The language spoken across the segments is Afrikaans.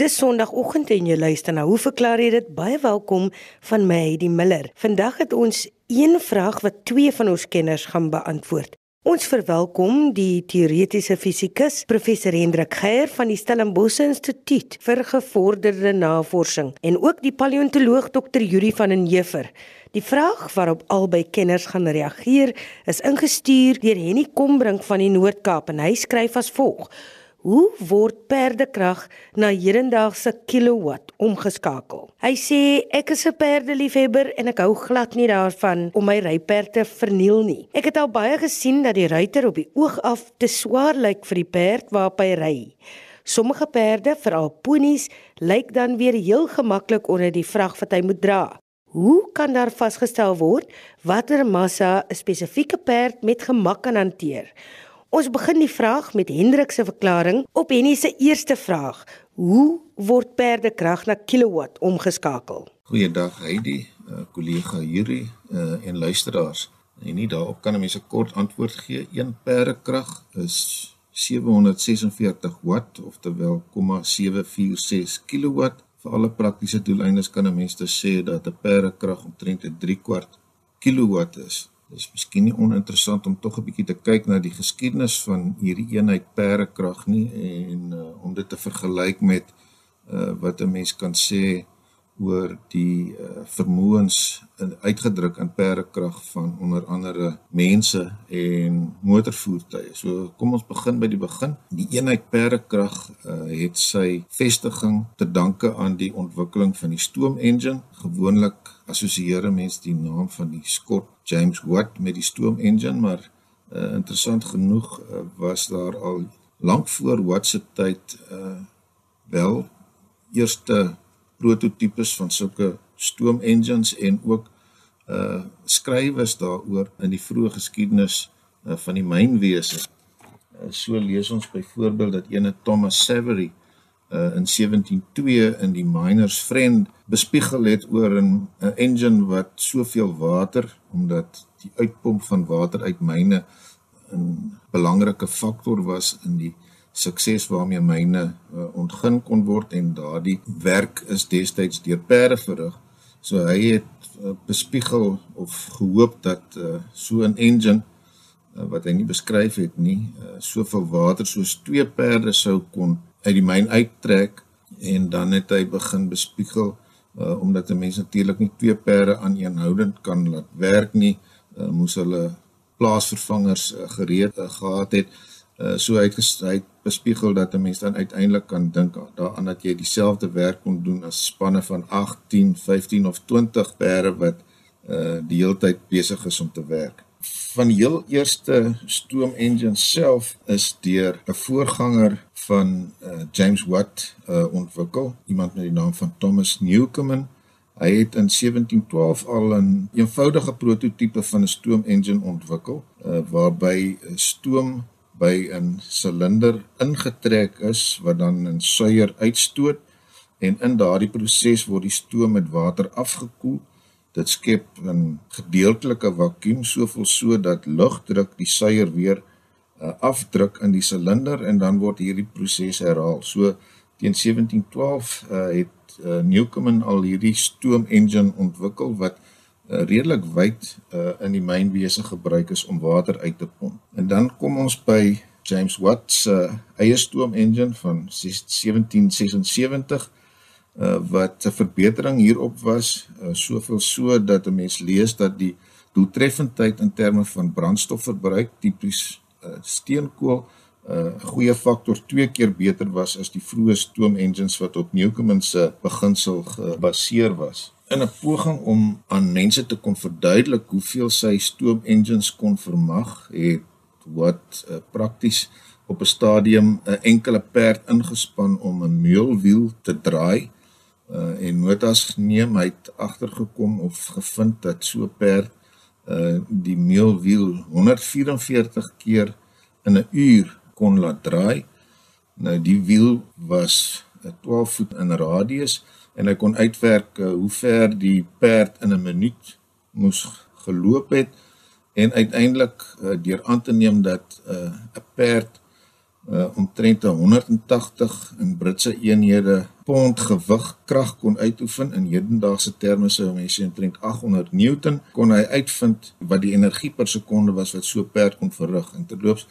Dis Sondagoggend en jy luister na Hoe verklaar jy dit? Baie welkom van my, Heidi Miller. Vandag het ons een vraag wat twee van ons kenners gaan beantwoord. Ons verwelkom die teoretiese fisikus professor Hendrik Geier van die Stellenbosch Instituut vir gevorderde navorsing en ook die paleontoloog Dr. Yuri van den Heever. Die vraag waarop albei kenners gaan reageer is ingestuur deur Henny Kombrink van die Noord-Kaap en hy skryf as volg: Hoe word perdekrag na hedendaagse kilowatt omgeskakel? Hy sê ek is 'n perdeliefhebber en ek hou glad nie daarvan om my ryperd te verniel nie. Ek het al baie gesien dat die ruiter op die oog af te swaar lyk vir die perd waarop hy ry. Sommige perde, veral ponies, lyk dan weer heel gemaklik onder die vrag wat hy moet dra. Hoe kan daar vasgestel word watter massa 'n spesifieke perd met gemak kan hanteer? Ons begin die vraag met Hendrik se verklaring op Henny se eerste vraag. Hoe word perdekrag na kilowatt omgeskakel? Goeiedag Heidi, uh, kollega Yuri uh, en luisteraars. En nie daarop kan 'n mens 'n kort antwoord gee. Een perdekrag is 746 watt, oftewel 0,746 kilowatt. Vir alle praktiese doeleindes kan 'n mens dus sê dat 'n perdekrag omtrent 'n 3 kwart kilowatt is. Dis miskien nie oninteressant om tog 'n bietjie te kyk na die geskiedenis van hierdie eenheid perekrag nie en uh, om dit te vergelyk met uh, wat 'n mens kan sê oor die uh, vermoëns uitgedruk in perdekrag van onder andere mense en motorvoertuie. So kom ons begin by die begin. Die eenheid perdekrag uh, het sy vestiging te danke aan die ontwikkeling van die stoom engine. Gewoonlik assosieer mense die naam van die Scott James Watt met die stoom engine, maar uh, interessant genoeg uh, was daar al lank voor Watt se tyd uh, wel eerste prototipes van sulke stoom engines en ook uh skrywers daaroor in die vroeë geskiedenis uh, van die mynwese. Uh, so lees ons byvoorbeeld dat ene Thomas Savery uh in 172 in die Miners Friend bespiegel het oor 'n engine wat soveel water omdat die uitpomp van water uit myne 'n belangrike faktor was in die sukses waarmee myne uh, ontgin kon word en daardie werk is destyds deur perde verrig. So hy het uh, bespiegel of gehoop dat uh, so 'n engine uh, wat hy nie beskryf het nie, uh, soveel water soos twee perde sou kon uit die myn uittrek en dan het hy begin bespiegel uh, omdat 'n mens natuurlik nie twee perde aaneenhoudend kan laat werk nie, uh, moes hulle plaasvervangers uh, gereed uh, gehad het. Uh, so hy het, hy het bespiegel dat 'n mens dan uiteindelik kan dink daaraan dat jy dieselfde werk kon doen as spanne van 18, 15 of 20 perde wat uh die hele tyd besig is om te werk. Van die heel eerste stoom engine self is deur 'n voorganger van uh James Watt uh ontwikkel, iemand met die naam van Thomas Newcomen. Hy het in 1712 al 'n eenvoudige prototipe van 'n stoom engine ontwikkel uh waarby stoom by 'n silinder ingetrek is wat dan 'n suier uitstoot en in daardie proses word die stoom met water afgekoel. Dit skep 'n gedeeltelike vakuum soveel so dat lugdruk die suier weer uh, afdruk in die silinder en dan word hierdie proses herhaal. So teen 1712 uh, het uh, Newcomen al hierdie stoom engine ontwikkel wat uh, redelik wyd uh, in die mynwese gebruik is om water uit te pomp. En dan kom ons by James Watt se uh, eie stoom engine van 1776 uh, wat 'n verbetering hierop was, uh, soveel so dat 'n mens lees dat die doeltreffendheid in terme van brandstofverbruik tipies uh, steenkool 'n uh, goeie faktor 2 keer beter was as die vroeë stoom engines wat op Newcomen se beginsel gebaseer was in 'n poging om aan mense te kon verduidelik hoeveel sy stoom engines kon vermag, het wat uh, prakties op 'n stadium 'n enkele perd ingespan om 'n meulwiel te draai uh, en notas geneem hy het agtergekom of gevind dat so 'n perd uh, die meulwiel 144 keer in 'n uur kon laat draai. Nou die wiel was 'n 12 voet in radius en hy kon uitwerk uh, hoe ver die perd in 'n minuut moes geloop het en uiteindelik uh, deur aan te neem dat uh, 'n uh, perd uh, omtrent 180 in Britse eenhede pond gewig krag kon uitoefen in hedendaagse terme sou mense omtrent 800 newton kon hy uitvind wat die energie per sekonde was wat so perd kon verrig. En terloops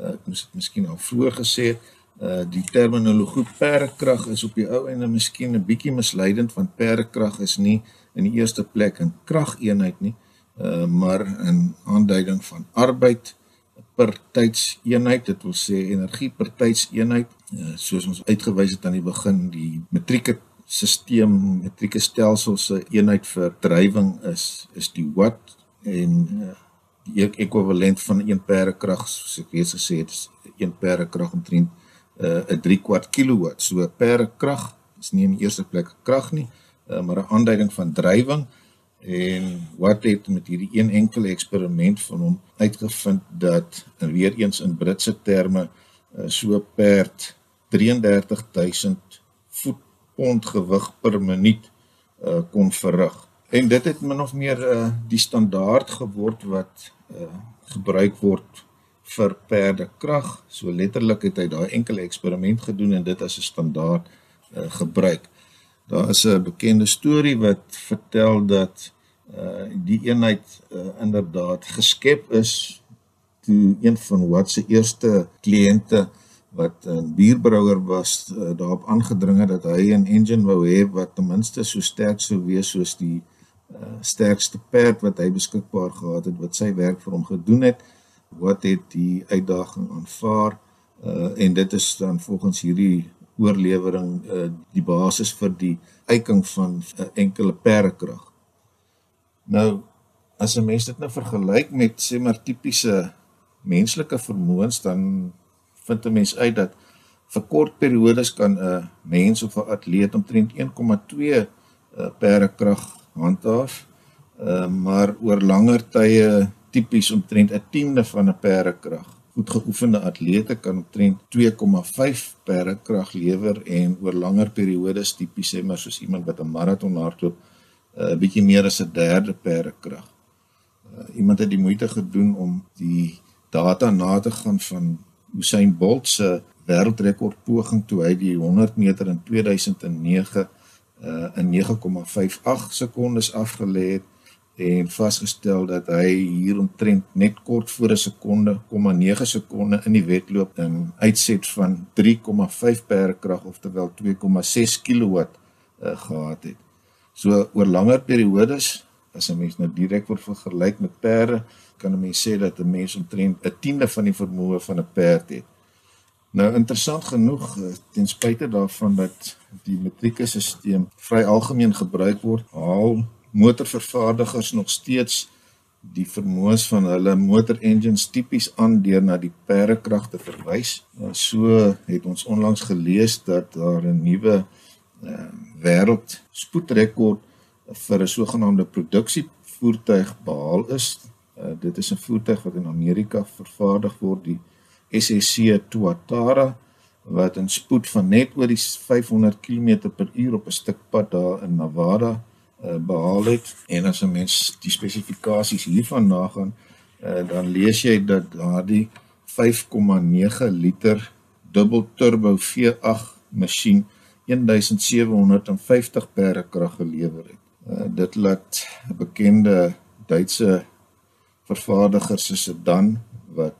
uh, ek moes dit miskien al vroeër gesê het uh, die terminologie perkrag is op die ou ende miskien 'n bietjie misleidend want perkrag is nie in die eerste plek 'n krageenheid nie uh, maar 'n aanduiding van arbeid per tydseenheid. Dit wil sê energie per tydseenheid uh, soos ons uitgewys het aan die begin die metrieke stelsel metrieke stelsel se eenheid vir drywing is is die watt en uh, die ekwivalent van 1 perekrag soos ek reeds gesê het is 1 perekrag omtrent uh, 'n 3 kwart kilowatt. So 'n perekrag is nie in die eerste plek krag nie, uh, maar 'n aanduiding van drywing en wat het met hierdie een enkele eksperiment van hom uitgevind dat en weer eens in Britse terme uh, so perd 33000 voetpond gewig per minuut uh, kon verrig. En dit het min of meer uh, die standaard geword wat uh, gebruik word vir perdekrag. So letterlik het hy daai enkele eksperiment gedoen en dit as 'n standaard uh, gebruik. Daar is 'n bekende storie wat vertel dat uh die eenheid uh, inderdaad geskep is toe een van wat se eerste kliënte wat 'n bierbrouwer was uh, daarop aangedring het dat hy 'n engine wou hê wat ten minste so sterk sou wees soos die uh, sterkste perd wat hy beskikbaar gehad het wat sy werk vir hom gedoen het wat het die uitdaging aanvaar uh, en dit is dan volgens hierdie oorlewering uh, die basis vir die eiking van uh, enkele perdekrag. Nou as 'n mens dit nou vergelyk met sê maar tipiese menslike vermoëns dan vind 'n mens uit dat vir kort periodes kan 'n mens of 'n atleet omtrent 1,2 uh, perdekrag handhaaf. Uh, maar oor langer tye tipies omtrent 'n tiende van 'n perekrag. Goed geoefende atlete kan omtrent 2,5 perekrag lewer en oor langer periodes tipies sê maar soos iemand wat 'n maraton hardloop eh, 'n bietjie meer as 'n derde perekrag. Uh, iemand het die moeite gedoen om die data na te gaan van Usain Bolt se wêreldrekord poging toe hy die 100 meter in 2009 uh, in 9,58 sekondes afgelê het en vasgestel dat hy hier omtrent net kort voor 'n sekonde, 0,9 sekonde in die wedloop in uitset van 3,5 perkrag oftewel 2,6 kW uh, gehad het. So oor langer periodes, as 'n mens nou direk word vergelyk met perde, kan 'n mens sê dat 'n mens omtrent 'n tiende van die vermoë van 'n perd het. Nou interessant genoeg eh, ten spyte daarvan dat die metrieke stelsel vry algemeen gebruik word, haal motorvervaardigers nog steeds die vermoëns van hulle motor engines tipies aan deur na die perdekrag te verwys. Nou, so het ons onlangs gelees dat daar 'n nuwe uh, wêreld spoedrekord vir 'n sogenaamde produksievoertuig behaal is. Uh, dit is 'n voertuig wat in Amerika vervaardig word, die SSC Tuatara wat 'n spoed van net oor die 500 km/h op 'n stuk pad daar in Nevada uh, behaal het en as 'n mens die spesifikasies hiervan nagaan uh, dan lees jy dat daardie 5,9 liter dubbel turbo V8 masjien 1750 perde krag gelewer het. Uh, dit laat 'n bekende Duitse vervaardiger se sedan wat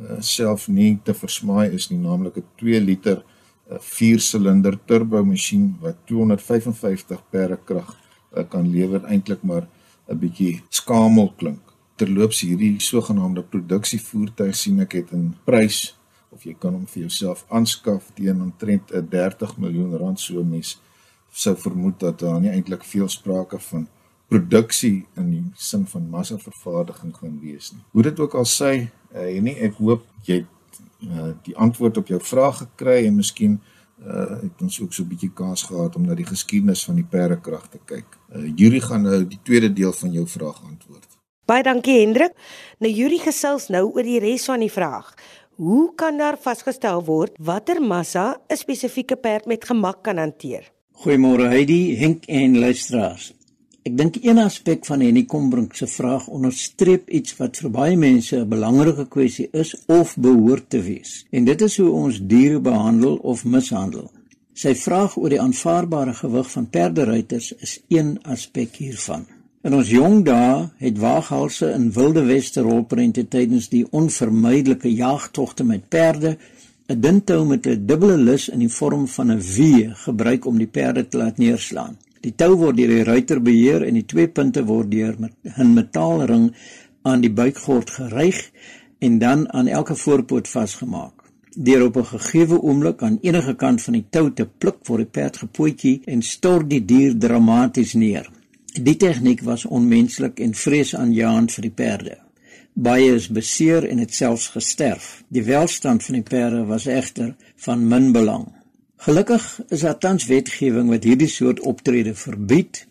uh, self nie te versmaai is nie, naamlik 'n 2 liter 'n 4-silinder turbo masjien wat 255 perde krag uh, kan lewer eintlik maar 'n bietjie skamel klink. Terloops hierdie sogenaamde produksievoertuig sien ek het 'n prys of jy kan hom vir jouself aanskaf teen omtrent 'n 30 miljoen rand so mes sou vermoed dat daar nie eintlik veel sprake van produksie in die sin van massa vervaardiging gaan wees nie. Hoe dit ook al sê, uh, nie ek hoop jy uh, die antwoord op jou vraag gekry en miskien uh het ons ook so 'n bietjie kans gehad om na die geskiedenis van die perdekrag te kyk. Uh Yuri gaan nou die tweede deel van jou vraag antwoord. Baie dankie Hendrik. Nou Yuri gesels nou oor die res van die vraag. Hoe kan daar vasgestel word watter massa 'n spesifieke perd met gemak kan hanteer? Goeiemôre Heidi, Henk en luisteraars. Ek dink een aspek van Henny Kombrink se vraag onderstreep iets wat vir baie mense 'n belangrike kwessie is of behoort te wees. En dit is hoe ons diere behandel of mishandel. Sy vraag oor die aanvaarbare gewig van perderuiters is een aspek hiervan. In ons jong dae het waaghalse in wilde weste rolprente tydens die onvermydelike jagtogte met perde 'n dintou met 'n dubbele lus in die vorm van 'n V gebruik om die perde te laat neerslaan. Die tou word deur die ruiter beheer en die twee punte word deur 'n metaalring aan die buikgord geryg en dan aan elke voorpoot vasgemaak. Deur op 'n gegeewe oomblik aan enige kant van die tou te pluk word die perd gepootjie en stort die dier dramaties neer. Die tegniek was onmenslik en vreesaanjaend vir die perde. Baie is beseer en het selfs gesterf. Die welstand van die perde was egter van min belang. Gelukkig is daar tans wetgewing wat hierdie soort optrede verbied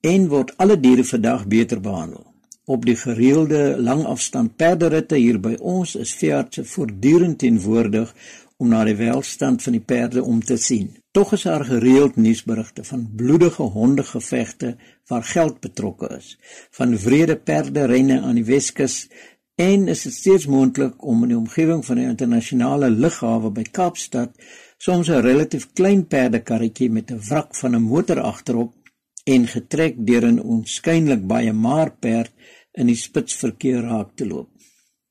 en word alle diere vandag beter behandel. Op die gereelde langafstand perderitte hier by ons is veeartse voortdurend teenwoordig om na die welstand van die perde om te sien. Tog is daar gereeld nuusberigte van bloedige hondegevegte waar geld betrokke is, van wrede perderenne aan die Weskus en is dit steeds moontlik om in die omgewing van die internasionale lughawe by Kaapstad soms 'n relatief klein perdekarretjie met 'n wrak van 'n motor agterop en getrek deur 'n onskynlik baie maar perd in die spitsverkeer raak te loop.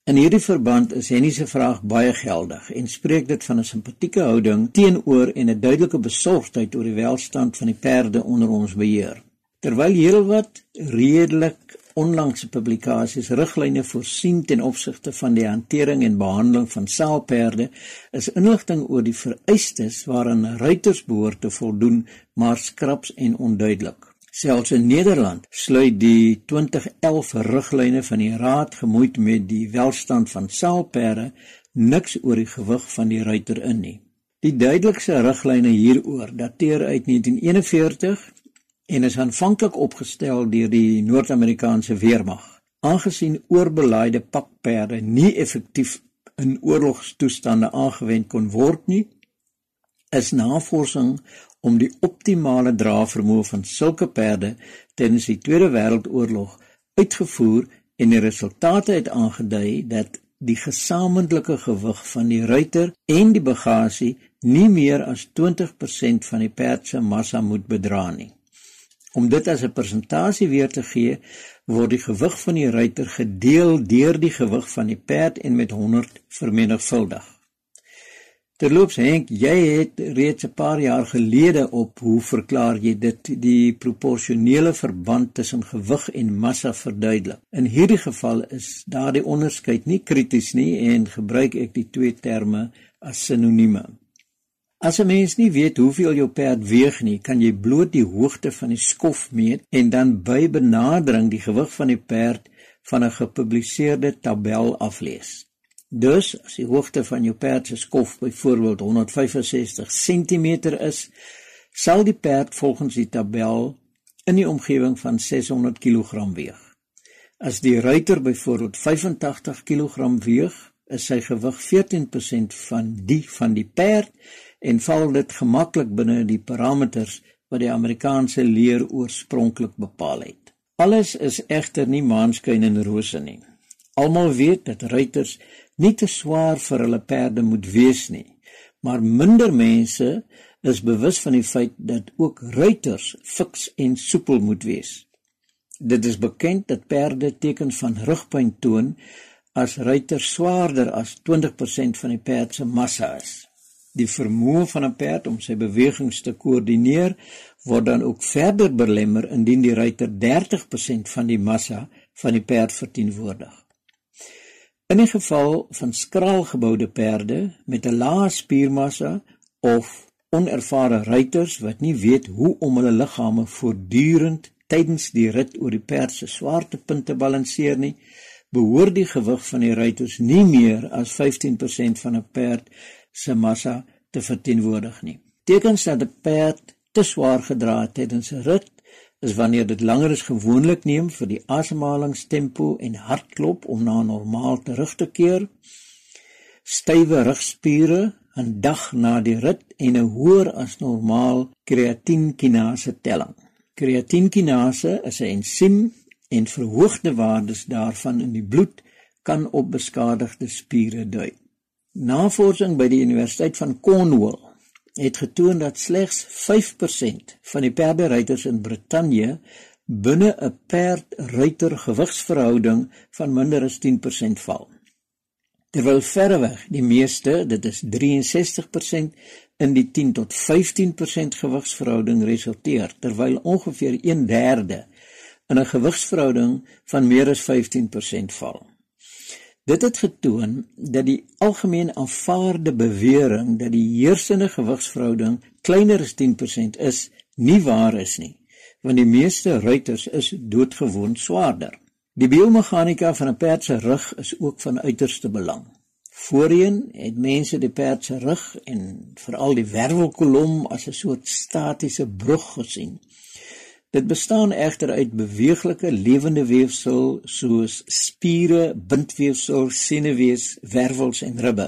In hierdie verband is Henny se vraag baie geldig en spreek dit van 'n simpatieke houding teenoor en 'n duidelike besorgdheid oor die welstand van die perde onder ons beheer. Terwyl heelwat redelik onlangse publikasies riglyne voorsien ten opsigte van die hantering en behandeling van saalperde, is inligting oor die vereistes waaraan ruiters behoort te voldoen maar skraps en onduidelik. Selfs in Nederland sluit die 2011 riglyne van die Raad gemoeid met die welstand van selperde niks oor die gewig van die ruiter in nie. Die duidelikste riglyne hieroor dateer uit 1941 en is aanvanklik opgestel deur die Noord-Amerikaanse weermag. Aangesien oorbelaaide pakperde nie effektief in oorlogstoestande aangewend kon word nie, is navorsing om die optimale dravermoë van sulke perde tydens die Tweede Wêreldoorlog uitgevoer en die resultate het aangedui dat die gesamentlike gewig van die ruiter en die bagasie nie meer as 20% van die perd se massa moet bedra nie. Om dit as 'n persentasie weer te gee, word die gewig van die ruiter gedeel deur die gewig van die perd en met 100 vermenigvuldig. Terloops Henk, jy het reeds 'n paar jaar gelede op hoe verklaar jy dit die proporsionele verband tussen gewig en massa verduidelik. In hierdie geval is daardie onderskeid nie krities nie en gebruik ek die twee terme as sinonieme. As 'n mens nie weet hoeveel jou perd weeg nie, kan jy bloot die hoogte van die skof meet en dan by benadering die gewig van die perd van 'n gepubliseerde tabel aflees. Dus as die hoogte van jou perd se skof byvoorbeeld 165 cm is, sal die perd volgens die tabel in die omgewing van 600 kg weeg. As die ruiter byvoorbeeld 85 kg weeg, is sy gewig 14% van die van die perd en val dit gemaklik binne die parameters wat die Amerikaanse leer oorspronklik bepaal het. Alles is egter nie maanskyn en rose nie. Almal weet dat ruiters nie te swaar vir hulle perde moet wees nie. Maar minder mense is bewus van die feit dat ook ruiters fiks en soepel moet wees. Dit is bekend dat perde tekens van rugpyn toon as ruiters swaarder as 20% van die perd se massa is. Die vermoë van 'n perd om sy bewegings te koördineer word dan ook verder belemmer indien die ruiter 30% van die massa van die perd verteenwoordig. In die geval van skraalgeboude perde met 'n lae spiermassa of onervare ruiters wat nie weet hoe om hulle liggame voortdurend tydens die rit oor die perd se swaartepunte balanseer nie, behoort die gewig van die ruiters nie meer as 15% van 'n perd se massa te verteenwoordig nie. Tekens dat 'n perd te swaar gedra het tydens 'n rit is wanneer dit langer as gewoonlik neem vir die asemhalingstempo en hartklop om na normaal terug te keer. Stywe rugspiere 'n dag na die rit en 'n hoër as normaal kreatienkinase telling. Kreatienkinase is 'n ensiem en verhoogde waardes daarvan in die bloed kan op beskadigde spiere dui. Navorsing by die Universiteit van Cornwall het getoon dat slegs 5% van die perderuiters in Brittanje binne 'n perd-ruiter gewigsverhouding van minder as 10% val. Terwyl verreweg die meeste, dit is 63%, in die 10 tot 15% gewigsverhouding resulteer, terwyl ongeveer 1/3 in 'n gewigsverhouding van meer as 15% val. Dit het getoon dat die algemeen aanvaarde bewering dat die heersende gewigsverhouding kleiner as 10% is, nie waar is nie, want die meeste ruiters is doodgewoon swaarder. Die biomeganika van 'n perd se rug is ook van uiterste belang. Voorheen het mense die perd se rug en veral die wervelkolom as 'n soort statiese brug gesien. Dit bestaan egter uit beweeglike lewende weefsel soos spiere, bindweefsel, senuwees, wervels en ribbe.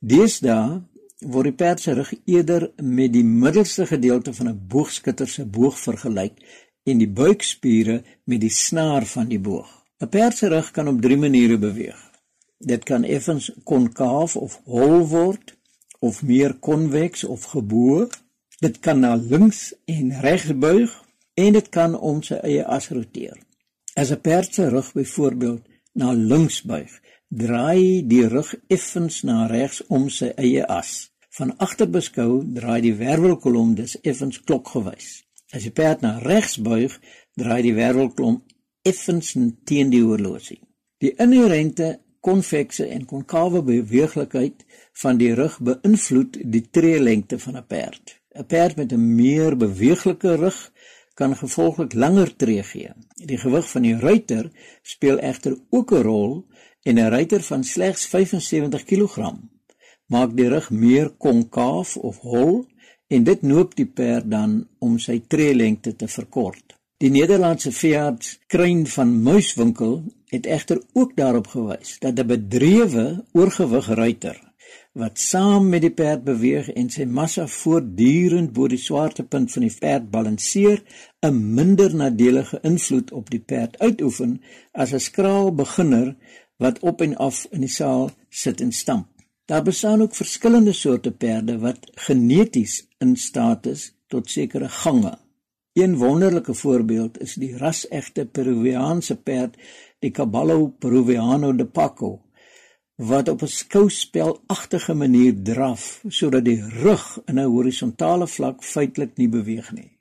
Deesdae word die perd se rug eerder met die middelste gedeelte van 'n boogskutter se boog vergelyk en die buikspiere met die snaar van die boog. 'n Perd se rug kan op drie maniere beweeg. Dit kan effens konkaaf of hol word of meer konveks of geboog Dit kan na links en regs buig en dit kan om sy eie as roteer. As 'n perd se rug byvoorbeeld na links buig, draai die rug effens na regs om sy eie as. Van agter beskou draai die wervelkolom dus effens klokgewys. As die perd na regs buig, draai die wervelkolom effens teen die horlosie. Die inherente konvekse en konkawe beweeglikheid van die rug beïnvloed die treelengte van 'n perd. 'n Perd met 'n meer beweeglike rug kan gevolglik langer tree gee. Die gewig van die ruiter speel egter ook 'n rol en 'n ruiter van slegs 75 kg maak die rug meer konkaaf of hol en dit noop die perd dan om sy treelengte te verkort. Die Nederlandse veearts Kruin van Muiswinkel het egter ook daarop gewys dat 'n bedrewe oorgewig ruiter wat saam met die perd beweeg en sy massa voortdurend bo die swaartepunt van die perd balanseer, 'n minder nadelige invloed op die perd uitoefen as 'n skraal beginner wat op en af in die saal sit en stamp. Daar bestaan ook verskillende soorte perde wat geneties in staat is tot sekere gange. Een wonderlike voorbeeld is die rasegte Peruviaanse perd, die Caballo Peruviano de Paco wat op 'n skouspelagtige manier draf sodat die rug in 'n horisontale vlak feitelik nie beweeg nie.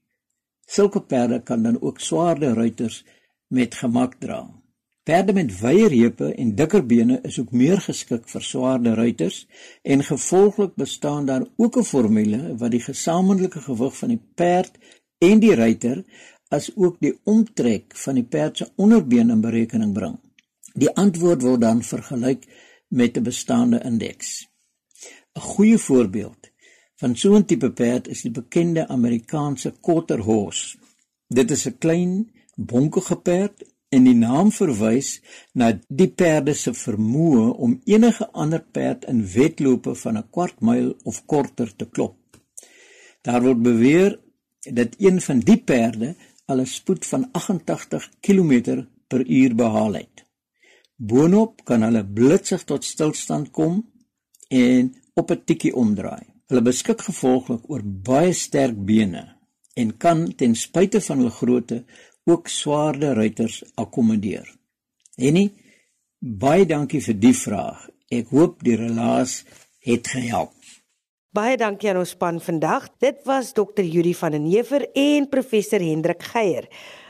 Sulke perde kan dan ook swaarder ruiters met gemak dra. Perde met wye heupe en dikker bene is ook meer geskik vir swaarder ruiters en gevolglik bestaan daar ook 'n formule wat die gesamentlike gewig van die perd en die ruiter as ook die omtrek van die perd se onderbeen in berekening bring. Die antwoord word dan vergelyk met 'n bestaande indeks. 'n Goeie voorbeeld van so 'n tipe perd is die bekende Amerikaanse quarter horse. Dit is 'n klein, bonkige perd en die naam verwys na die perde se vermoë om enige ander perd in wedlope van 'n kwart myl of korter te klop. Daar word beweer dat een van die perde al 'n spoed van 88 km per uur behaal het. Boonop kan hulle blitsig tot stilstand kom en op 'n tikkie omdraai. Hulle beskik gevolglik oor baie sterk bene en kan ten spyte van hul grootte ook swaarder ruiters akkommodeer. Henny, baie dankie vir die vraag. Ek hoop die relaas het gehelp. Baie dankie aan ons span vandag. Dit was Dr. Yuri van den Heever en professor Hendrik Geier.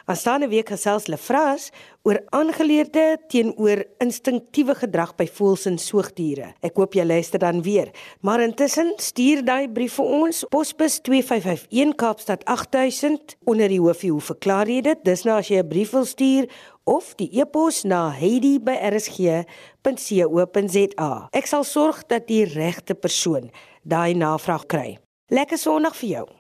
Aanstaande week gesels Lefras oor aangeleerde teenoor instinktiewe gedrag by voëls en soogdiere. Ek hoop jy luister dan weer. Maar intussen stuur daai brief vir ons posbus 2551 Kaapstad 8000 onder die hoofie hoe verklaar jy dit? Dis nou as jy 'n brief wil stuur of die e-pos na heidi@rsg.co.za. Ek sal sorg dat die regte persoon daai navraag kry. Lekker Sondag vir jou.